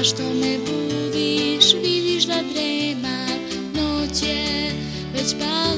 Zašto me budiš, vidiš da drema noć je već pa